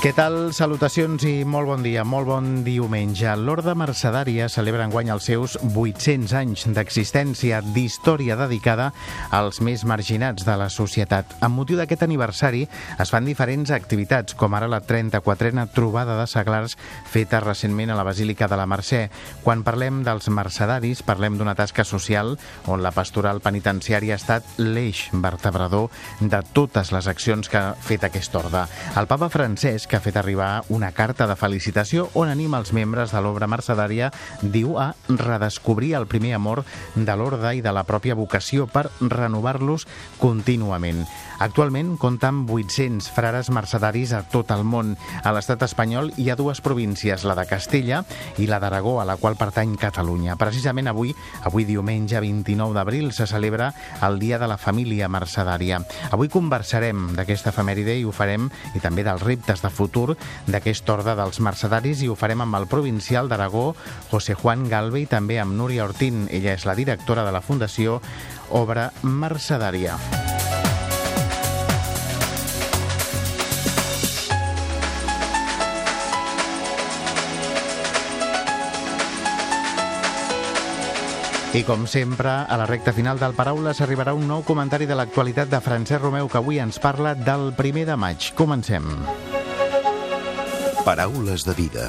Què tal? Salutacions i molt bon dia, molt bon diumenge. L'Orde Mercedària celebra enguany els seus 800 anys d'existència d'història dedicada als més marginats de la societat. Amb motiu d'aquest aniversari es fan diferents activitats, com ara la 34a trobada de seglars feta recentment a la Basílica de la Mercè. Quan parlem dels mercedaris, parlem d'una tasca social on la pastoral penitenciària ha estat l'eix vertebrador de totes les accions que ha fet aquest orde. El papa Francesc que ha fet arribar una carta de felicitació on anima els membres de l'obra mercedària, diu, a redescobrir el primer amor de l'orde i de la pròpia vocació per renovar-los contínuament. Actualment compta amb 800 frares mercedaris a tot el món. A l'estat espanyol hi ha dues províncies, la de Castella i la d'Aragó, a la qual pertany Catalunya. Precisament avui, avui diumenge 29 d'abril, se celebra el Dia de la Família Mercedària. Avui conversarem d'aquesta efemèride i ho farem, i també dels reptes de futur d'aquest ordre dels mercedaris, i ho farem amb el provincial d'Aragó, José Juan Galve, i també amb Núria Ortín. Ella és la directora de la Fundació Obra Mercedària. I com sempre, a la recta final del Paraules arribarà un nou comentari de l'actualitat de Francesc Romeu que avui ens parla del primer de maig. Comencem. Paraules de vida.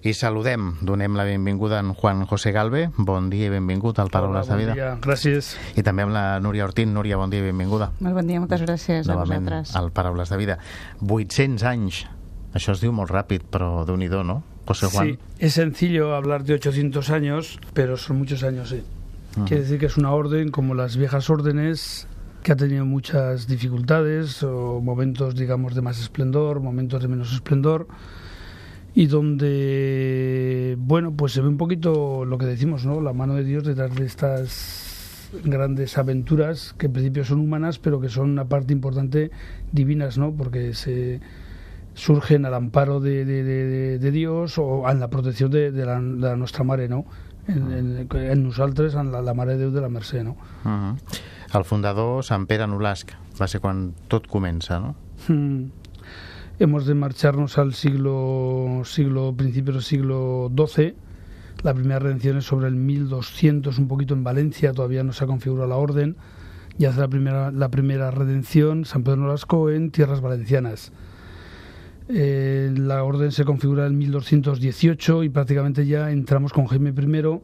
I saludem, donem la benvinguda a en Juan José Galve. Bon dia i benvingut al Paraules Hola, de Vida. Bon dia, gràcies. I també amb la Núria Ortín. Núria, bon dia i benvinguda. Molt bon dia, moltes gràcies Novament a vosaltres. al Paraules de Vida. 800 anys. Això es diu molt ràpid, però déu nhi no? José Juan. Sí, es sencillo hablar de 800 años, pero son muchos años, sí. Quiere decir que es una orden como las viejas órdenes que ha tenido muchas dificultades o momentos, digamos, de más esplendor, momentos de menos esplendor y donde, bueno, pues se ve un poquito lo que decimos, ¿no? La mano de Dios detrás de estas grandes aventuras que en principio son humanas, pero que son una parte importante divinas, ¿no? Porque se surgen al amparo de, de, de, de Dios o en la protecció de, la, la nostra mare, no? En, en, en nosaltres, en la, la Mare de Déu de la Mercè, no? Uh -huh. El fundador, Sant Pere Nolasc, va ser quan tot comença, no? Mm. Hemos de marcharnos al siglo, siglo principios del siglo XII. La primera redención es sobre el 1200, un poquito en Valencia, todavía no se ha configurado la orden. Y hace la primera, la primera redención San Pedro Nolasco en tierras valencianas. Eh, la orden se configura en 1218 y prácticamente ya entramos con Jaime I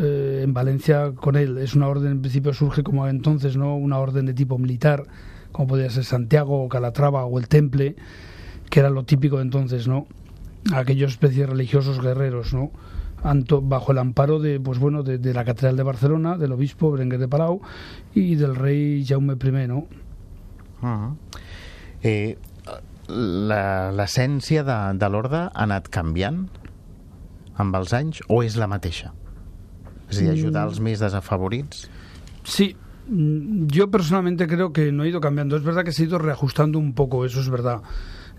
eh, en Valencia con él. Es una orden, en principio surge como entonces, ¿no? Una orden de tipo militar, como podía ser Santiago o Calatrava o el Temple, que era lo típico de entonces, ¿no? Aquellos especies religiosos guerreros, ¿no? Anto, bajo el amparo de, pues bueno, de, la Catedral de Barcelona, del obispo Berenguer de Palau y del rey Jaume I, ¿no? L'essència de, de l'orde ha anat canviant amb els anys o és la mateixa? És a dir, ajudar els més desafavorits? Sí, yo personalmente creo que no ha ido cambiando. Es verdad que se ha ido reajustando un poco, eso es verdad.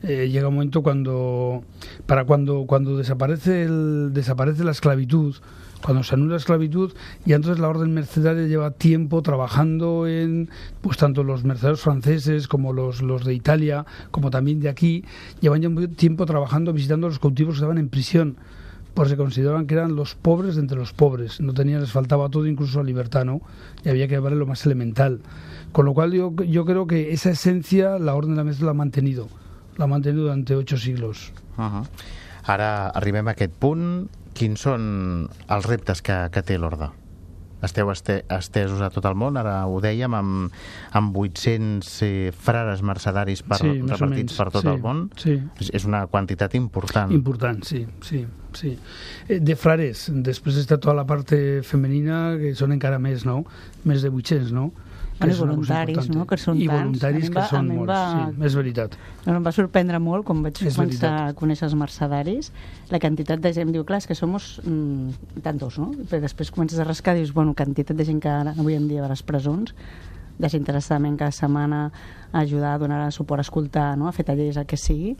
Eh, llega un momento cuando para cuando cuando desaparece el, desaparece la esclavitud cuando se anula la esclavitud y entonces la orden mercedaria lleva tiempo trabajando en pues tanto los mercenarios franceses como los, los de Italia como también de aquí llevan ya un tiempo trabajando visitando los cautivos que estaban en prisión pues se consideraban que eran los pobres de entre los pobres no tenían les faltaba todo incluso la libertad no y había que llevarle lo más elemental con lo cual yo, yo creo que esa esencia la orden de la mesa la ha mantenido l'ha mantingut durant ocho siglos. Uh -huh. Ara arribem a. Quins són els reptes que, que té l'Orde? Esteu este, estesos a tot el món, ara ho dèiem, amb, amb 800 eh, frares mercedaris per, sí, repartits per tot sí, el món. Sí. És, és una quantitat important. Important, sí, sí. sí. Eh, de frares, després està tota la part femenina, que són encara més, no? Més de 800, no? Bueno, i voluntaris, no? que són I tants. voluntaris va, que són molts, va... sí, és veritat. No, em va sorprendre molt, quan vaig És començar veritat. a conèixer els mercedaris, la quantitat de gent, diu, clar, és que som mm, tantos, no? Però després comences a rascar i dius, bueno, quantitat de gent que ara, avui en dia va a les presons, desinteressadament cada setmana a ajudar, a donar suport, a escoltar, no? a fer tallers, el que sigui,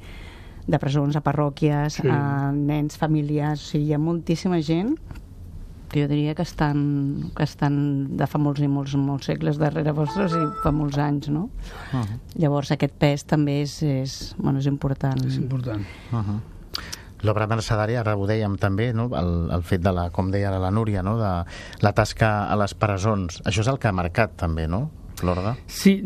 de presons a parròquies, Sí. a nens, famílies, o sigui, hi ha moltíssima gent jo diria que estan, que estan de fa molts i molts, molts segles darrere vostres i fa molts anys, no? Uh -huh. Llavors aquest pes també és, és, bueno, és important. És important. Uh -huh. L'obra mercedària, ara ho dèiem també, no? el, el fet de la, com deia ara la Núria, no? de la tasca a les presons. Això és el que ha marcat també, no, l'Orga? Sí,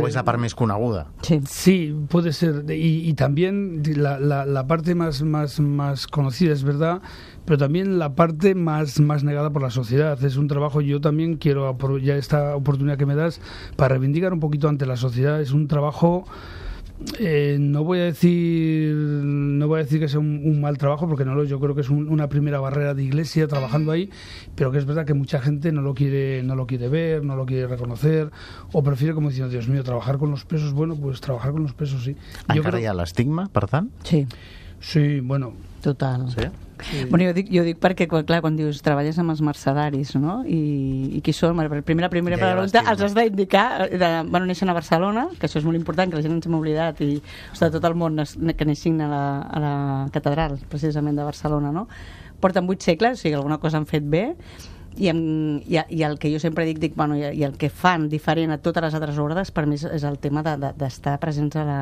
O és la part més coneguda? Sí. Sí, puede ser. Y, y también la, la, la parte más, más, más conocida, es verdad, pero también la parte más, más negada por la sociedad. Es un trabajo, yo también quiero, ya esta oportunidad que me das, para reivindicar un poquito ante la sociedad. Es un trabajo... eh, no voy a decir no voy a decir que sea un, un mal trabajo porque no lo yo creo que es un- una primera barrera de iglesia trabajando ahí pero que es verdad que mucha gente no lo quiere no lo quiere ver no lo quiere reconocer o prefiere como diciendo Dios mío trabajar con los presos bueno pues trabajar con los presos sí Yo creo- hi ha l'estigma, per tant? Sí, sí bueno total. Sí? Bueno, jo dic, jo dic perquè, quan, clar, quan dius treballes amb els mercedaris, no? I, i qui són? La primera, primera Ja pregunta els has d'indicar. De, bueno, neixen a Barcelona, que això és molt important, que la gent ens hem oblidat, i ostres, tot el món que neixin a la, a la catedral, precisament, de Barcelona, no? Porten vuit segles, o sigui, alguna cosa han fet bé, i, em, i, i el que jo sempre dic, dic bueno, i, i el que fan diferent a totes les altres ordres per mi és, és el tema d'estar de, d'estar presents a, la,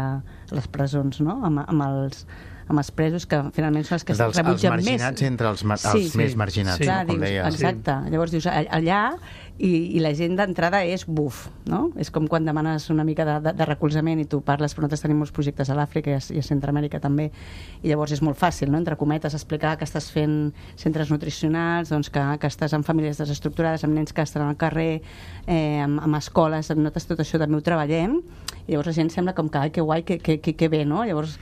a les presons no? amb, amb, els, amb els presos que finalment són els que Dels, els rebutgen marginats més entre els, ma- Sí. els més marginats, Sí. Clar, com dius, deia. exacte. Llavors dius, allà, i, i la gent d'entrada és buf, no? És com quan demanes una mica de, de, de recolzament i tu parles, però nosaltres tenim molts projectes a l'Àfrica i a, i a Centroamèrica també, i llavors és molt fàcil, no?, entre cometes, explicar que estàs fent centres nutricionals, doncs que, que estàs amb famílies desestructurades, amb nens que estan al carrer, eh, amb, amb escoles, nosaltres tot això també ho treballem, i llavors la gent sembla com que, ai, que guai, que, que, que, que bé, no? Llavors,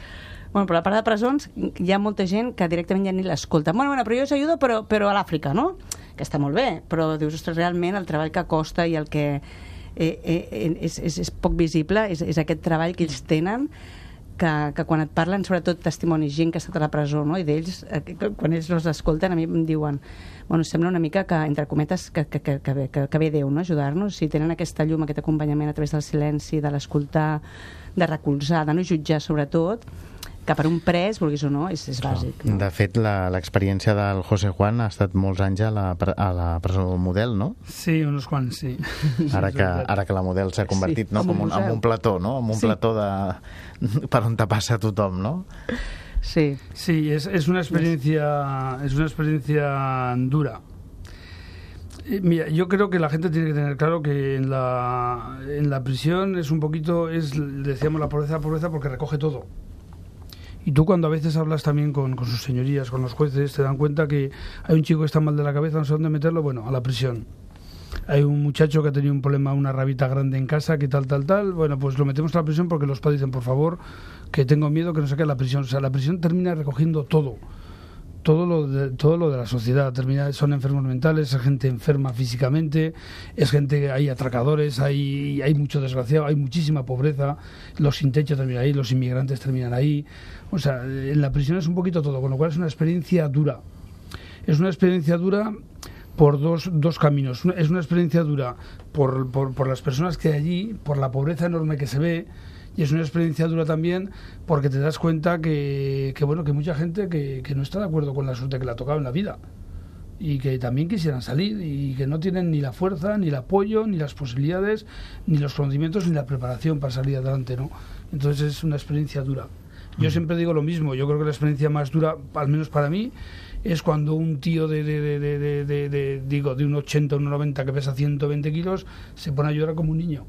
Bueno, però a part de presons, hi ha molta gent que directament ja ni l'escolta. Bueno, bueno, però jo us ajudo, però, però a l'Àfrica, no? Que està molt bé, però dius, ostres, realment el treball que costa i el que eh, eh, és, és, és poc visible és, és aquest treball que ells tenen que, que quan et parlen, sobretot testimonis, gent que ha estat a la presó, no? i d'ells, eh, quan ells els escolten, a mi em diuen bueno, sembla una mica que, entre cometes, que, que, que, que, que, que ve Déu, no?, ajudar-nos, si tenen aquesta llum, aquest acompanyament a través del silenci, de l'escoltar, de recolzar, de no jutjar, sobretot, que per un pres, vulguis o no, és, és bàsic. No? De fet, la- l'experiència del José Juan ha estat molts anys a la, a la presó model, no? sí unos cuantos sí Ara que, ara que la model s'ha convertit Sí, no? com un en un plató, no? En un Sí. plató de, per on te passa tothom, no? Sí, Sí, es, es una experiencia es una experiencia dura. Mira, yo creo que la gente tiene que tener claro que en la, en la prisión es un poquito, es, decíamos, la pobreza, la pobreza porque recoge todo. Y tú cuando a veces hablas también con, con sus señorías, con los jueces, te dan cuenta que hay un chico que está mal de la cabeza, no sé dónde meterlo, bueno, a la prisión. Hay un muchacho que ha tenido un problema, una rabita grande en casa, que tal, tal, tal, bueno, pues lo metemos a la prisión porque los padres dicen, por favor, que tengo miedo, que no se quede la prisión. O sea, la prisión termina recogiendo todo. Todo lo, de, todo lo de la sociedad. Termina, son enfermos mentales, es gente enferma físicamente, es gente, hay atracadores, hay, hay mucho desgraciado, hay muchísima pobreza, los sin techo terminan ahí, los inmigrantes terminan ahí. O sea, en la prisión es un poquito todo, con lo cual es una experiencia dura. Es una experiencia dura por dos, dos caminos. Es una experiencia dura por, por, por las personas que hay allí, por la pobreza enorme que se ve, y es una experiencia dura también porque te das cuenta que, que bueno, que mucha gente que, que no está de acuerdo con la suerte que le ha tocado en la vida y que también quisieran salir y que no tienen ni la fuerza, ni el apoyo, ni las posibilidades, ni los conocimientos, ni la preparación para salir adelante, ¿no? Entonces es una experiencia dura. Yo siempre digo lo mismo, yo creo que la experiencia más dura, al menos para mí, es cuando un tío de, de, de, de, de- de- de- digo, de un 80 o un 90 que pesa 120 kilos se pone a llorar como un niño.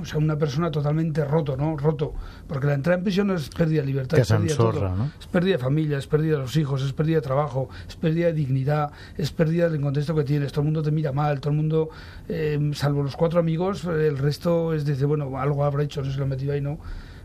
O sea, una persona totalmente roto, ¿no? Roto. Porque la entrada en prisión no es pérdida de libertad, Que es pérdida de no? Es pérdida de familia, es pérdida de los hijos, es pérdida de trabajo, es pérdida de dignidad, es pérdida del contexto que tienes. Todo el mundo te mira mal, todo el mundo, eh, salvo los cuatro amigos, el resto es decir, bueno, algo habrá hecho, no se lo ha metido ahí, no.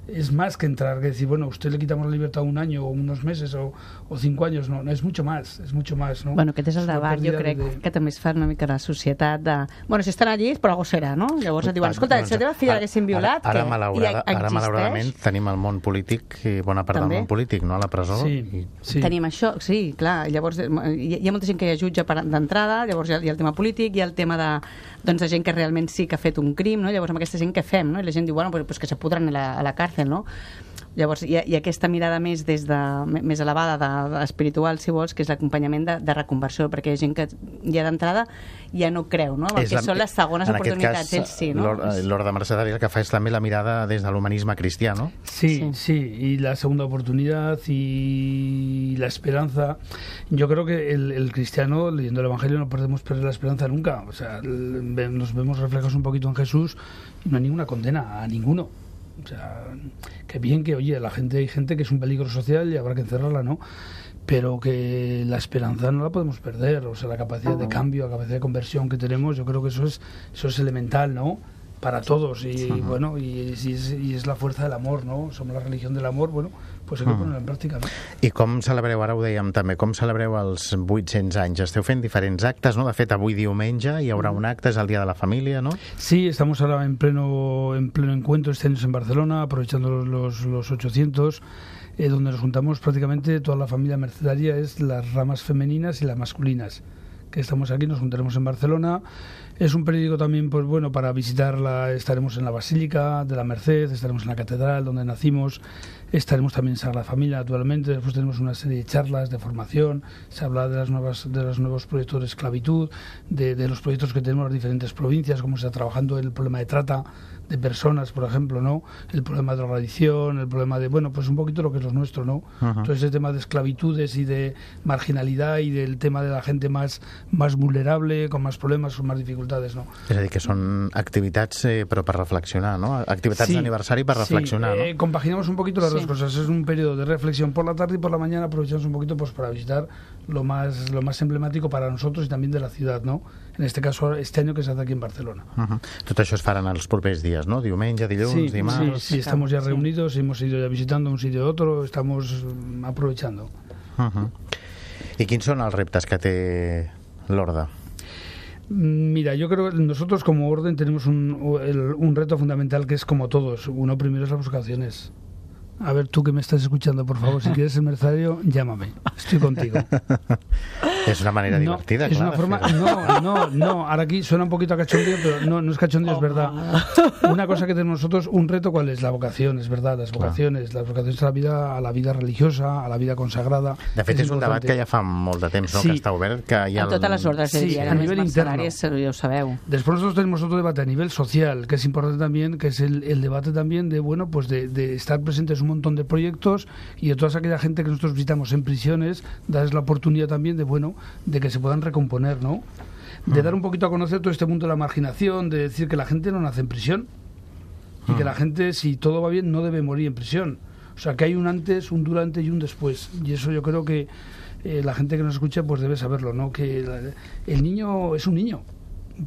Es más que entrar, que decir, bueno, a usted le quitamos la libertad un año o unos meses o, o cinco años, no, no, es mucho más, es mucho más, ¿no? Bueno, aquest és el debat, jo crec, de- que també es fa una mica la societat de... Bueno, si estan allí, però algú serà, no? Llavors et diuen, escolta, si la teva filla l'haguessin violat, ara, ara, què? malaurada, ara malauradament tenim el món polític i bona part També. del món polític, no? A la presó. Sí, I, sí. Tenim això, sí, clar, llavors eh, hi, hi ha molta gent que ja jutja per- d'entrada, llavors hi ha, hi ha el tema polític, hi ha el tema de, doncs, de gent que realment sí que ha fet un crim, no? llavors amb aquesta gent què fem? No? I la gent diu, bueno, pues, pues que se pudran a la, a la càrcel, no? Llavors, hi ha, hi ha aquesta mirada més des de, més elevada de, de espiritual, si vols, que és l'acompanyament de, de reconversió, perquè hi ha gent que ja d'entrada ja no creu, no? El que la, són les segones oportunitats, cas, ells sí, no? L'Orde Mercedari el que fa és també la mirada des de l'humanisme cristià, ¿no? Sí, sí, sí, y la segunda oportunidad y la esperanza. Yo creo que el, el cristiano, leyendo el Evangelio, no podemos perder la esperanza nunca. O sea, nos vemos reflejados un poquito en Jesús y no hay ninguna condena a ninguno. O sea, que bien que, oye, la gente, hay gente que es un peligro social y habrá que encerrarla, ¿no? Pero que la esperanza no la podemos perder, o sea, la capacidad de cambio, la capacidad de conversión que tenemos, yo creo que eso es, eso es elemental, ¿no? Para todos, y, y bueno, y, y, es, y es la fuerza del amor, ¿no? Somos la religión del amor, bueno, pues hay que ponerla en pràctica. No? I com celebreu, ara ho dèiem també, com celebreu els 800 anys? Esteu fent diferents actes, ¿no? De fet, avui diumenge hi haurà un acte, és el Dia de la Família, ¿no? Sí, estamos ahora en pleno, en pleno encuentro este año en Barcelona, aprovechando los, los 800, eh, donde nos juntamos prácticamente toda la familia mercedaria, es las ramas femeninas y las masculinas que estamos aquí, nos juntaremos en Barcelona. Es un periódico también, pues bueno, para visitarla, estaremos en la Basílica de la Merced, estaremos en la Catedral donde nacimos, estaremos también en Sagrada Familia, naturalmente, después tenemos una serie de charlas de formación, se habla de las nuevas de los nuevos proyectos de esclavitud, de, de los proyectos que tenemos en las diferentes provincias, cómo se está trabajando el problema de trata de personas, por ejemplo, ¿no? El problema de drogadicción, el problema de, bueno, pues un poquito lo que es lo nuestro, ¿no? -huh. Todo ese tema de esclavitudes y de marginalidad y del tema de la gente más, más vulnerable, con más problemas, con más dificultades, ¿no? És a dir, que són activitats eh, però per reflexionar, ¿no? Activitats Sí, d'aniversari per reflexionar, sí, eh, ¿no? compaginamos un poquito las Sí. Dos cosas. Es un periodo de reflexión por la tarde y por la mañana aprovechamos un poquito pues para visitar lo más lo más emblemático para nosotros y también de la ciudad, ¿no? En este caso este año que se hace aquí en Barcelona. Uh -huh. Tot això es faran els propers dies, no? Diumenge, dilluns, Sí, sí, dimarts... sí, estamos ya Sí. reunidos, hemos ido ya visitando un sitio y otro, estamos mm, aprovechando. Uh -huh. I quins són els reptes que té l'Orde? Mm, Mira, yo creo que nosotros como orden tenemos un, un reto fundamental que es como todos. Uno primero es las vocaciones. A ver, tú que me estás escuchando, por favor, si quieres ser mercenario, llámame. Estoy contigo. És una manera No, divertida, es clar. una forma, no, no, no, ahora aquí suena un poquito a cachondeo, pero no, no es cachondeo, es verdad. Una cosa que tenemos nosotros, un reto cuál es la vocación, es verdad, las vocaciones, las vocaciones a la vida, a la vida religiosa, a la vida consagrada. De fet, és un debat que ja fa molt de temps, no? Sí. que està obert, que hi ha... A totes les ordres Sí, a nivell mercenàries, ja ho sabeu. Después nosotros tenemos otro debate a nivel social, que es importante también, que es el, el debate también de, bueno, pues de, de estar presentes en un montón de proyectos y de toda aquella gente que nosotros visitamos en prisiones, darles la oportunidad también de, bueno, de que se puedan recomponer, ¿no? De dar un poquito a conocer todo este mundo de la marginación, de decir que la gente no nace en prisión y que la gente, si todo va bien, no debe morir en prisión. O sea, que hay un antes, un durante y un después. Y eso yo creo que eh, la gente que nos escucha pues debe saberlo, ¿no? Que la- el niño es un niño,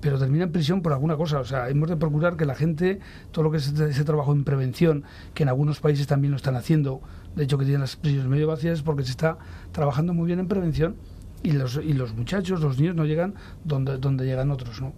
pero termina en prisión por alguna cosa. O sea, hemos de procurar que la gente, todo lo que es ese, trabajo en prevención, que en algunos países también lo están haciendo, de hecho que tienen las prisiones medio vacías, es porque se está trabajando muy bien en prevención y los, y los muchachos, los niños no llegan donde, donde llegan otros, ¿no?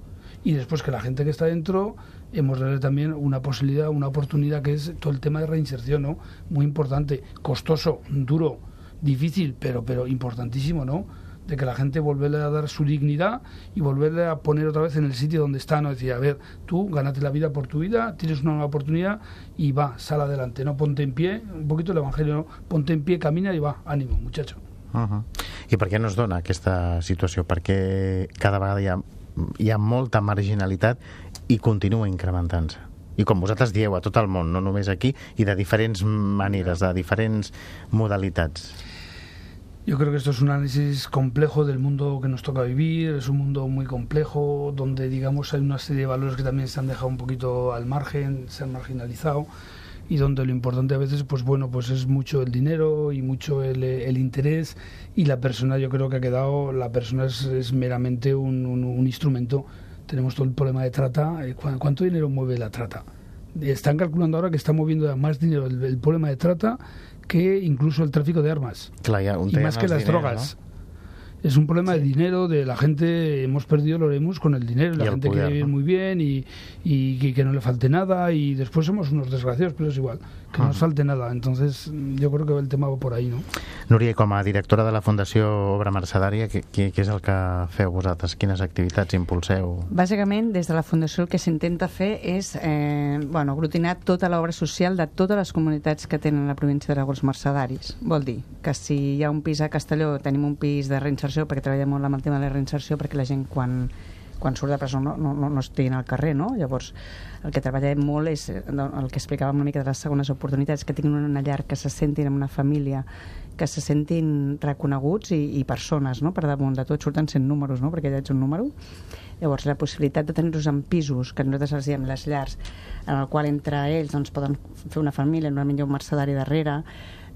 Y después que la gente que está dentro, hemos de darle también una posibilidad, una oportunidad que es todo el tema de reinserción, ¿no? Muy importante, costoso, duro, difícil, pero, pero importantísimo, ¿no? De que la gente volverle a dar su dignidad y volverle a poner otra vez en el sitio donde está, ¿no? Decir, a ver, tú gánate la vida por tu vida, tienes una nueva oportunidad y va, sal adelante, no ponte en pie, un poquito el evangelio, ¿no? Ponte en pie, camina y va, ánimo, muchacho. Uh -huh. I per què no es dona aquesta situació? Perquè cada vegada hi ha, hi ha molta marginalitat i continua incrementant-se. I com vosaltres dieu, a tot el món, no només aquí, i de diferents maneres, de diferents modalitats. Yo creo que esto es un análisis complejo del mundo que nos toca vivir, es un mundo muy complejo donde digamos hay una serie de valores que también se han dejado un poquito al margen, se han marginalizado y donde lo importante a veces pues bueno pues es mucho el dinero y mucho el, el interés y la persona yo creo que ha quedado la persona es, es meramente un, un- un instrumento tenemos todo el problema de trata eh, ¿cu- ¿cuánto dinero mueve la trata? están calculando ahora que está moviendo más dinero el, el problema de trata que incluso el tráfico de armas Clar, hi ha un y tema más que els las diners, drogas. Es un problema de dinero, de la gente, hemos perdido el Oremus con el dinero, la gente quiere vivir muy bien y, y, que no le falte nada y después somos unos desgraciados, pero es igual, que no nos falte nada. Entonces yo creo que el tema va por ahí, no? Núria, com a directora de la Fundació Obra Mercedària, què, què, és el que feu vosaltres? Quines activitats impulseu? Bàsicament, des de la Fundació el que s'intenta fer és eh, bueno, aglutinar tota l'obra social de totes les comunitats que tenen la província d'Aragó mercedaris. Vol dir que si hi ha un pis a Castelló, tenim un pis de reinserció, perquè treballem molt amb el tema de la reinserció, perquè la gent quan, quan surt de presó no, no, no, no estiguin al carrer, no? Llavors, el que treballem molt és eh, el que explicàvem una mica de les segones oportunitats, que tinguin una llar, que se sentin en una família, que se sentin reconeguts i, i persones, no? Per damunt de tot surten sent números, no? Perquè ja ets un número. Llavors, la possibilitat de tenir-los en pisos, que nosaltres els diem les llars, en el qual entre ells doncs, poden fer una família, no millor un mercedari darrere,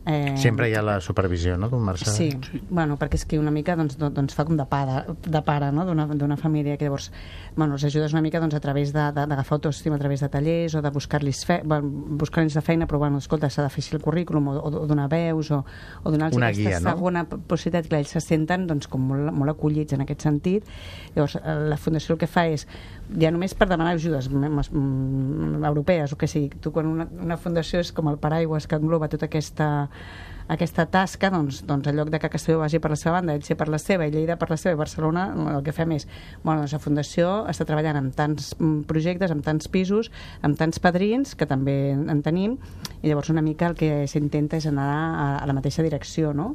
Eh... Sempre hi ha la supervisió no, d'un mercedari. Sí. sí, bueno, perquè és que una mica doncs, doncs fa com de pare, de pare no? d'una família que llavors bueno, els ajudes una mica doncs, a través d'agafar autoestima a través de tallers o de buscar-los fe, buscar de feina però bueno, escolta, s'ha de fer el currículum o, o, o donar veus o, o donar-los aquesta guia, no? segona possibilitat que ells se senten doncs, com molt, molt acollits en aquest sentit llavors eh, la Fundació el que fa és ja només per demanar ajudes europees o que sigui, tu quan una, una fundació és com el paraigües que engloba tota aquesta aquesta tasca, doncs, doncs en lloc de que Castelló vagi per la seva banda, sé per la seva, i Lleida per la seva, i Barcelona el que fem és, bueno, doncs la Fundació està treballant amb tants mm, projectes, amb tants pisos, amb tants padrins, que també en tenim, i llavors una mica el que s'intenta és anar a, a la mateixa direcció, no?,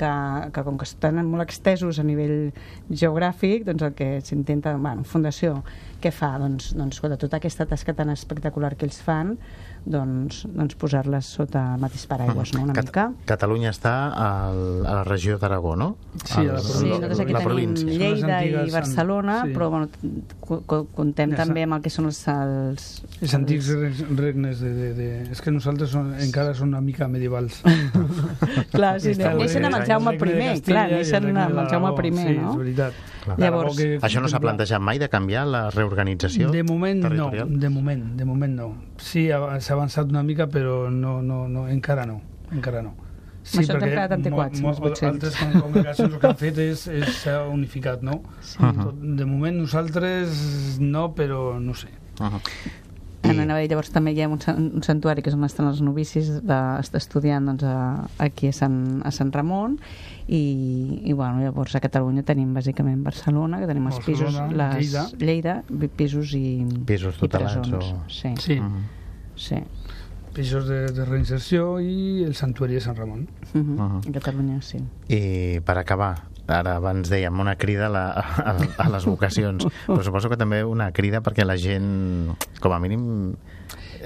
que, que com que estan molt extesos a nivell geogràfic, doncs el que s'intenta, bueno, Fundació, què fa? Doncs, doncs tota aquesta tasca tan espectacular que ells fan, doncs, doncs posar-les sota el mateix paraigües, no? una Cat mica. Catalunya està al, a la regió d'Aragó, no? Sí, a la, sí nosaltres aquí la tenim província. Lleida i Barcelona, sí. però bueno, contem ja també amb el que són els... Els, els antics regnes de, de, de... És que nosaltres som, encara som una mica medievals. clar, sí, neixen amb el Jaume I, clar, neixen amb el Jaume I, no? Sí, és veritat. Clar. Llavors, que, això no s'ha plantejat mai de canviar la reorganització De moment no, de moment, de moment no. Sí, s'ha avançat una mica, però no, no, no, encara no, encara no. Sí, això perquè quedat antiquats, mo, mo, altres congregacions el que han fet és s'ha unificat, no? Sí. Uh -huh. De moment nosaltres no, però no sé. Uh -huh. I... En llavors també hi ha un, un santuari que és on estan els novicis de, estudiant doncs, a, aquí a Sant, a Sant Ramon i, i bueno, llavors a Catalunya tenim bàsicament Barcelona, que tenim els pisos les, Lleida. Lleida, pisos i, pisos i presons. O... Sí. Sí. Uh -huh. Sí. Pisos de, de reinserció i el santuari de Sant Ramon. Uh -huh. Uh -huh. A Catalunya, sí. I per acabar, ara abans dèiem una crida a, la, a, a les vocacions, però suposo que també una crida perquè la gent, com a mínim,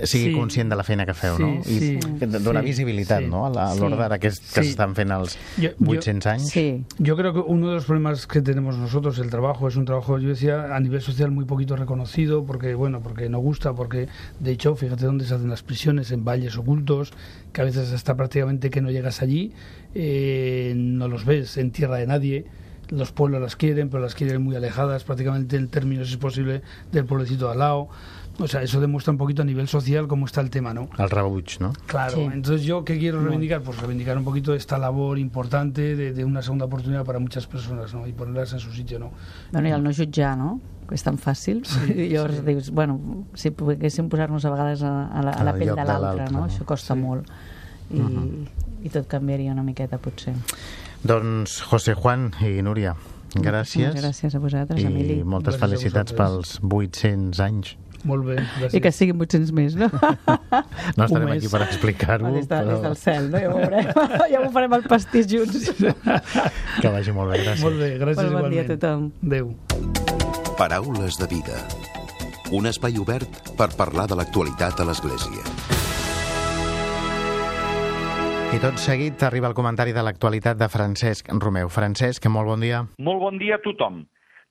sigui sí. conscient de la feina que feu, sí, no? I sí, donar sí, visibilitat, sí, ¿no? A l'hora sí, que, que s'estan fent els 800 años. Sí. Yo creo que uno de los problemas que tenemos nosotros, el trabajo, es un trabajo, yo decía, a nivel social muy poquito reconocido, porque, bueno, porque no gusta, porque, de hecho, fíjate dónde se hacen las prisiones, en valles ocultos, que a veces hasta prácticamente que no llegas allí, eh, no los ves en tierra de nadie, los pueblos las quieren, pero las quieren muy alejadas, prácticamente en términos, si es posible, del pueblecito de al lado. O sea, eso demuestra un poquito a nivel social cómo está el tema, ¿no? Al rebuig, ¿no? Claro, entonces yo qué quiero reivindicar? Pues reivindicar un poquito esta labor importante de, de, una segunda oportunidad para muchas personas, ¿no? Y ponerlas en su sitio, ¿no? Bueno, i el no jutjar, no? Que és tan fàcil. Sí, I llavors sí. dius, bueno, si poguéssim posar-nos a vegades a, a la, a la pell de l'altre, no? no? Això costa sí. molt. I, uh -huh. I tot canviaria una miqueta, potser. Doncs José Juan i Núria, gràcies. Gràcies a vosaltres, I Emili. I moltes gràcies felicitats pels 800 anys molt bé, gràcies. I que siguin 800 més, no? no estarem aquí per explicar-ho. Des, de, però... des del cel, no? Ja ho veurem. ja ho farem al pastís junts. que vagi molt bé, gràcies. Molt bé, gràcies bon igualment. dia a tothom. Adéu. Paraules de vida. Un espai obert per parlar de l'actualitat a l'Església. I tot seguit arriba el comentari de l'actualitat de Francesc Romeu. Francesc, molt bon dia. Molt bon dia a tothom.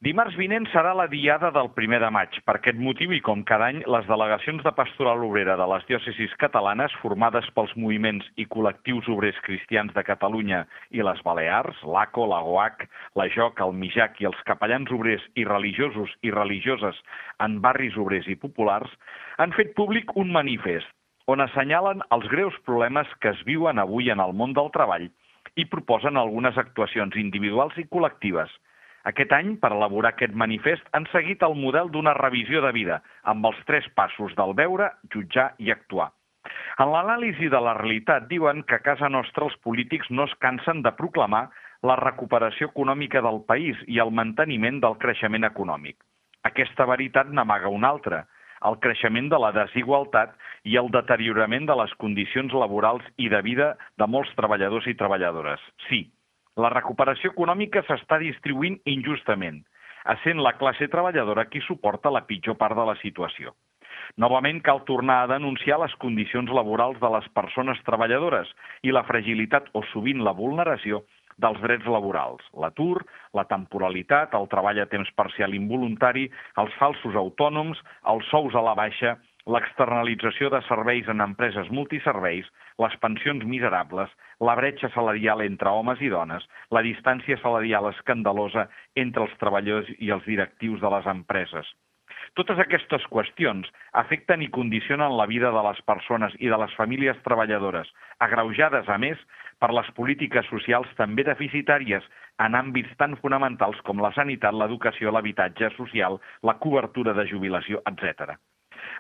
Dimarts vinent serà la diada del primer de maig. Per aquest motiu i com cada any, les delegacions de pastoral obrera de les diòcesis catalanes, formades pels moviments i col·lectius obrers cristians de Catalunya i les Balears, l'ACO, la GOAC, la JOC, el MIJAC i els capellans obrers i religiosos i religioses en barris obrers i populars, han fet públic un manifest on assenyalen els greus problemes que es viuen avui en el món del treball i proposen algunes actuacions individuals i col·lectives. Aquest any, per elaborar aquest manifest, han seguit el model d'una revisió de vida, amb els tres passos del veure, jutjar i actuar. En l'anàlisi de la realitat diuen que a casa nostra els polítics no es cansen de proclamar la recuperació econòmica del país i el manteniment del creixement econòmic. Aquesta veritat n'amaga una altra, el creixement de la desigualtat i el deteriorament de les condicions laborals i de vida de molts treballadors i treballadores. Sí, la recuperació econòmica s'està distribuint injustament, essent la classe treballadora qui suporta la pitjor part de la situació. Novament cal tornar a denunciar les condicions laborals de les persones treballadores i la fragilitat o sovint la vulneració dels drets laborals, l'atur, la temporalitat, el treball a temps parcial involuntari, els falsos autònoms, els sous a la baixa, l'externalització de serveis en empreses multiserveis, les pensions miserables, la bretxa salarial entre homes i dones, la distància salarial escandalosa entre els treballadors i els directius de les empreses. Totes aquestes qüestions afecten i condicionen la vida de les persones i de les famílies treballadores, agreujades, a més, per les polítiques socials també deficitàries en àmbits tan fonamentals com la sanitat, l'educació, l'habitatge social, la cobertura de jubilació, etc.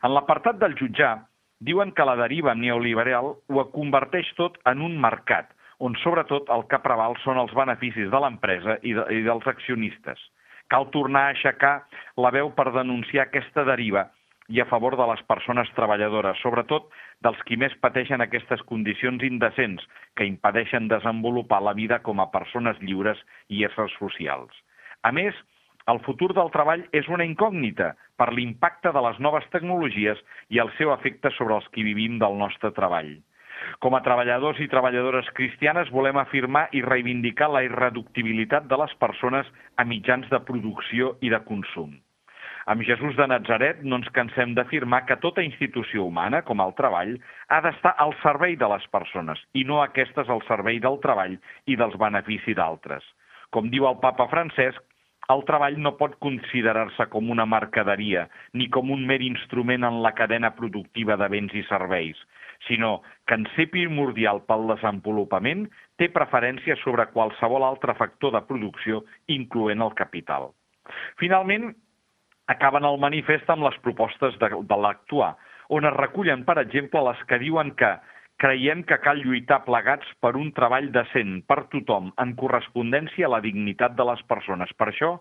En l'apartat del jutjar, diuen que la deriva neoliberal ho converteix tot en un mercat, on sobretot el que preval són els beneficis de l'empresa i, de, i dels accionistes. Cal tornar a aixecar la veu per denunciar aquesta deriva i a favor de les persones treballadores, sobretot dels qui més pateixen aquestes condicions indecents que impedeixen desenvolupar la vida com a persones lliures i éssers socials. A més, el futur del treball és una incògnita per l'impacte de les noves tecnologies i el seu efecte sobre els qui vivim del nostre treball. Com a treballadors i treballadores cristianes volem afirmar i reivindicar la irreductibilitat de les persones a mitjans de producció i de consum. Amb Jesús de Nazaret no ens cansem d'afirmar que tota institució humana, com el treball, ha d'estar al servei de les persones i no aquestes al servei del treball i dels beneficis d'altres. Com diu el papa Francesc, el treball no pot considerar-se com una mercaderia ni com un mer instrument en la cadena productiva de béns i serveis, sinó que en ser primordial pel desenvolupament té preferència sobre qualsevol altre factor de producció, incloent el capital. Finalment, acaben el manifest amb les propostes de, de l'actuar, on es recullen, per exemple, les que diuen que creiem que cal lluitar plegats per un treball decent per tothom en correspondència a la dignitat de les persones. Per això,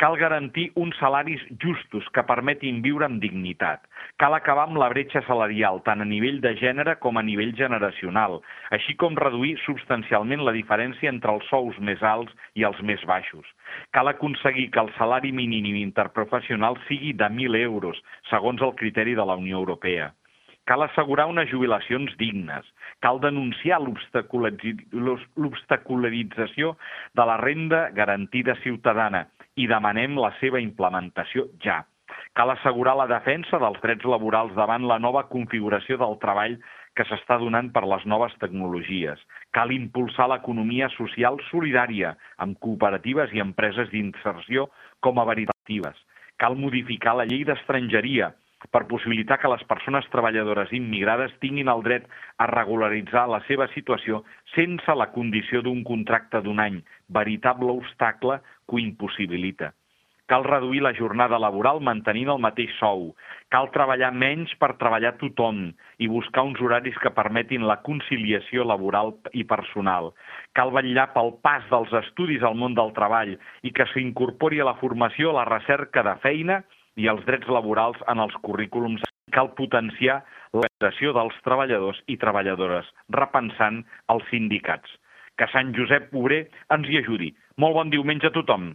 Cal garantir uns salaris justos que permetin viure amb dignitat. Cal acabar amb la bretxa salarial, tant a nivell de gènere com a nivell generacional, així com reduir substancialment la diferència entre els sous més alts i els més baixos. Cal aconseguir que el salari mínim interprofessional sigui de 1.000 euros, segons el criteri de la Unió Europea. Cal assegurar unes jubilacions dignes. Cal denunciar l'obstacularització de la renda garantida ciutadana i demanem la seva implementació ja. Cal assegurar la defensa dels drets laborals davant la nova configuració del treball que s'està donant per les noves tecnologies. Cal impulsar l'economia social solidària amb cooperatives i empreses d'inserció com a veritatives. Cal modificar la llei d'estrangeria per possibilitar que les persones treballadores immigrades tinguin el dret a regularitzar la seva situació sense la condició d'un contracte d'un any, veritable obstacle que ho impossibilita. Cal reduir la jornada laboral mantenint el mateix sou. Cal treballar menys per treballar tothom i buscar uns horaris que permetin la conciliació laboral i personal. Cal vetllar pel pas dels estudis al món del treball i que s'incorpori a la formació, a la recerca de feina i els drets laborals en els currículums. Cal potenciar l'organització dels treballadors i treballadores, repensant els sindicats. Que Sant Josep Obrer ens hi ajudi. Molt bon diumenge a tothom.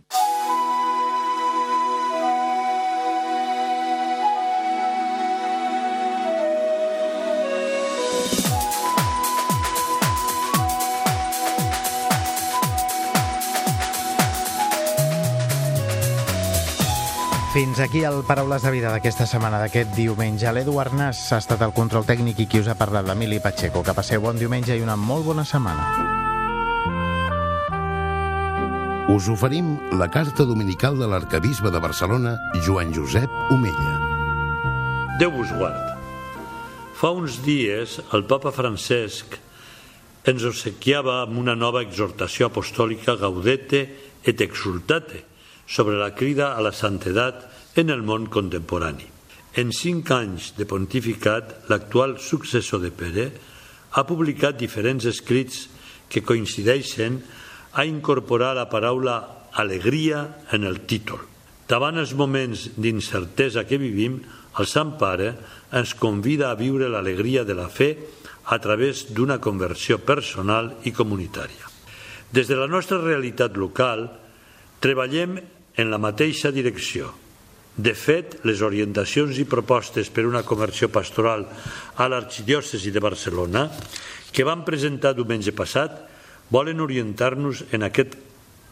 Fins aquí el Paraules de Vida d'aquesta setmana, d'aquest diumenge. L'Edu Arnàs ha estat el control tècnic i qui us ha parlat, l'Emili Pacheco. Que passeu bon diumenge i una molt bona setmana. Us oferim la carta dominical de l'arcabisbe de Barcelona, Joan Josep Omella. Déu vos guard. Fa uns dies el papa Francesc ens obsequiava amb una nova exhortació apostòlica Gaudete et Exultate sobre la crida a la santedat en el món contemporani. En cinc anys de pontificat, l'actual successor de Pere ha publicat diferents escrits que coincideixen a incorporar la paraula alegria en el títol. Davant els moments d'incertesa que vivim, el Sant Pare ens convida a viure l'alegria de la fe a través d'una conversió personal i comunitària. Des de la nostra realitat local, treballem en la mateixa direcció. De fet, les orientacions i propostes per una conversió pastoral a l'arxidiòcesi de Barcelona, que van presentar diumenge passat, volen orientar-nos en aquest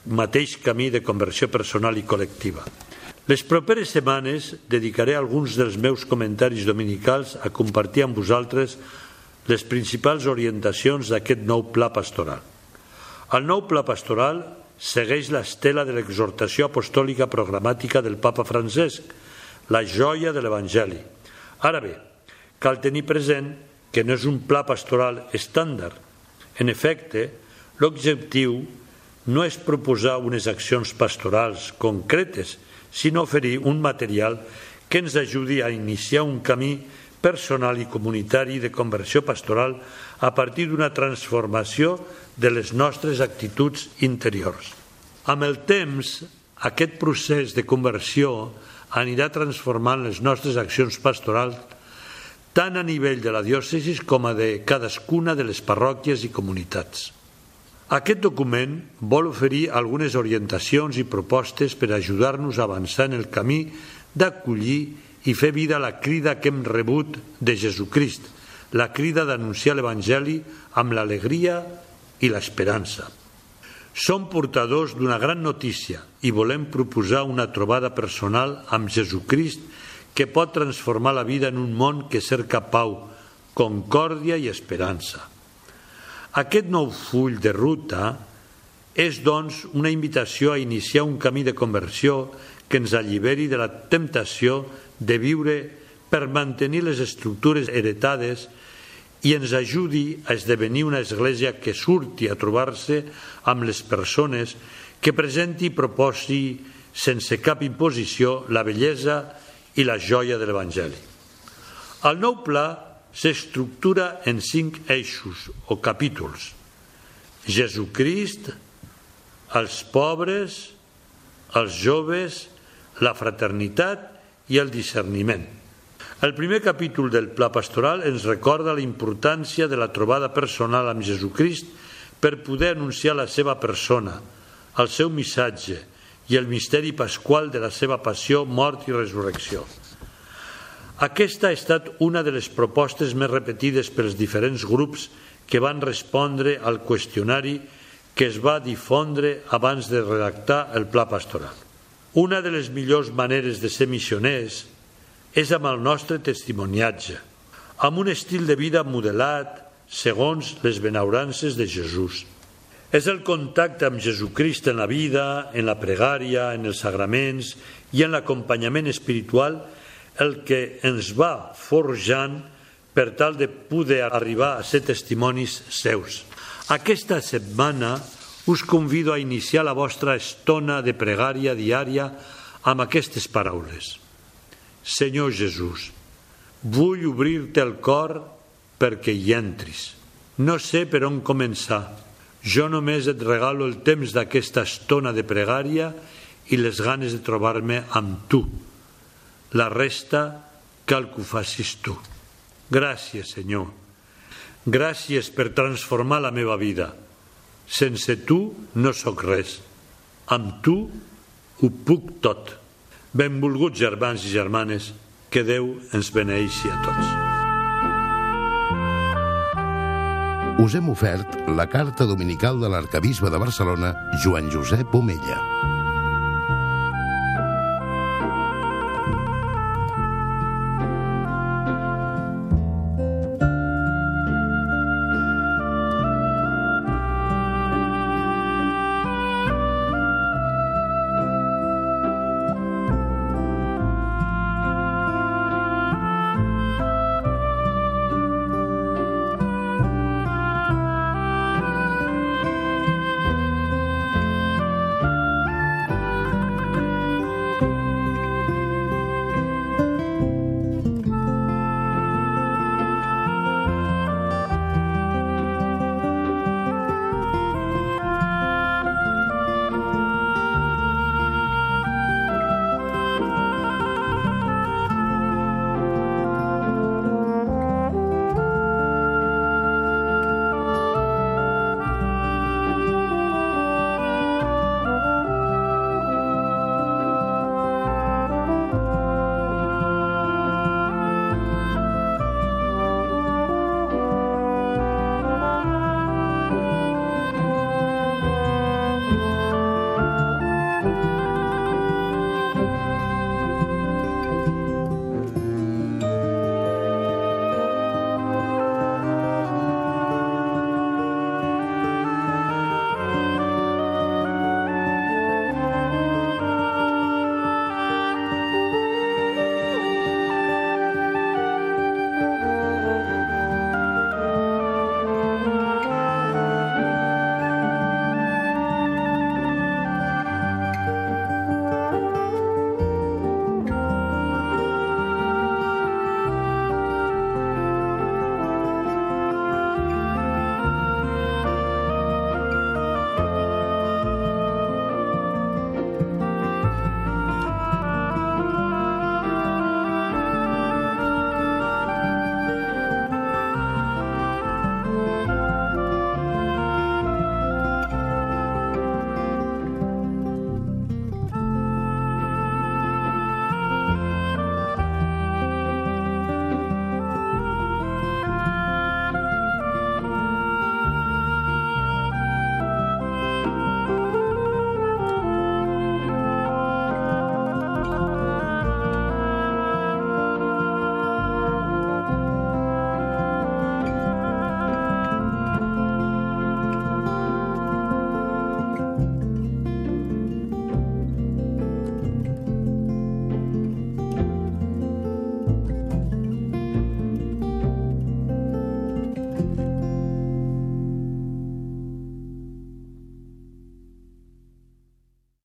mateix camí de conversió personal i col·lectiva. Les properes setmanes dedicaré alguns dels meus comentaris dominicals a compartir amb vosaltres les principals orientacions d'aquest nou pla pastoral. El nou pla pastoral segueix l'estela de l'exhortació apostòlica programàtica del papa Francesc, la joia de l'Evangeli. Ara bé, cal tenir present que no és un pla pastoral estàndard. En efecte, l'objectiu no és proposar unes accions pastorals concretes, sinó oferir un material que ens ajudi a iniciar un camí personal i comunitari de conversió pastoral a partir d'una transformació de les nostres actituds interiors. Amb el temps, aquest procés de conversió anirà transformant les nostres accions pastorals tant a nivell de la diòcesi com a de cadascuna de les parròquies i comunitats. Aquest document vol oferir algunes orientacions i propostes per ajudar-nos a avançar en el camí d'acollir i fer vida la crida que hem rebut de Jesucrist, la crida d'anunciar l'Evangeli amb l'alegria i l'esperança. Som portadors d'una gran notícia i volem proposar una trobada personal amb Jesucrist que pot transformar la vida en un món que cerca pau, concòrdia i esperança. Aquest nou full de ruta és, doncs, una invitació a iniciar un camí de conversió que ens alliberi de la temptació de viure per mantenir les estructures heretades i ens ajudi a esdevenir una església que surti a trobar-se amb les persones que presenti i proposi sense cap imposició la bellesa i la joia de l'Evangeli. El nou pla s'estructura en cinc eixos o capítols. Jesucrist, els pobres, els joves, la fraternitat i el discerniment. El primer capítol del Pla Pastoral ens recorda la importància de la trobada personal amb Jesucrist per poder anunciar la seva persona, el seu missatge i el misteri pasqual de la seva passió, mort i resurrecció. Aquesta ha estat una de les propostes més repetides pels diferents grups que van respondre al qüestionari que es va difondre abans de redactar el Pla Pastoral. Una de les millors maneres de ser missioners és amb el nostre testimoniatge, amb un estil de vida modelat segons les benaurances de Jesús. És el contacte amb Jesucrist en la vida, en la pregària, en els sagraments i en l'acompanyament espiritual el que ens va forjant per tal de poder arribar a ser testimonis seus. Aquesta setmana us convido a iniciar la vostra estona de pregària diària amb aquestes paraules. Senyor Jesús, vull obrir-te el cor perquè hi entris. No sé per on començar. Jo només et regalo el temps d'aquesta estona de pregària i les ganes de trobar-me amb tu. La resta cal que ho facis tu. Gràcies, Senyor. Gràcies per transformar la meva vida sense tu no sóc res. Amb tu ho puc tot. Benvolguts germans i germanes, que Déu ens beneixi a tots. Us hem ofert la carta dominical de l'arcabisbe de Barcelona, Joan Josep Omella.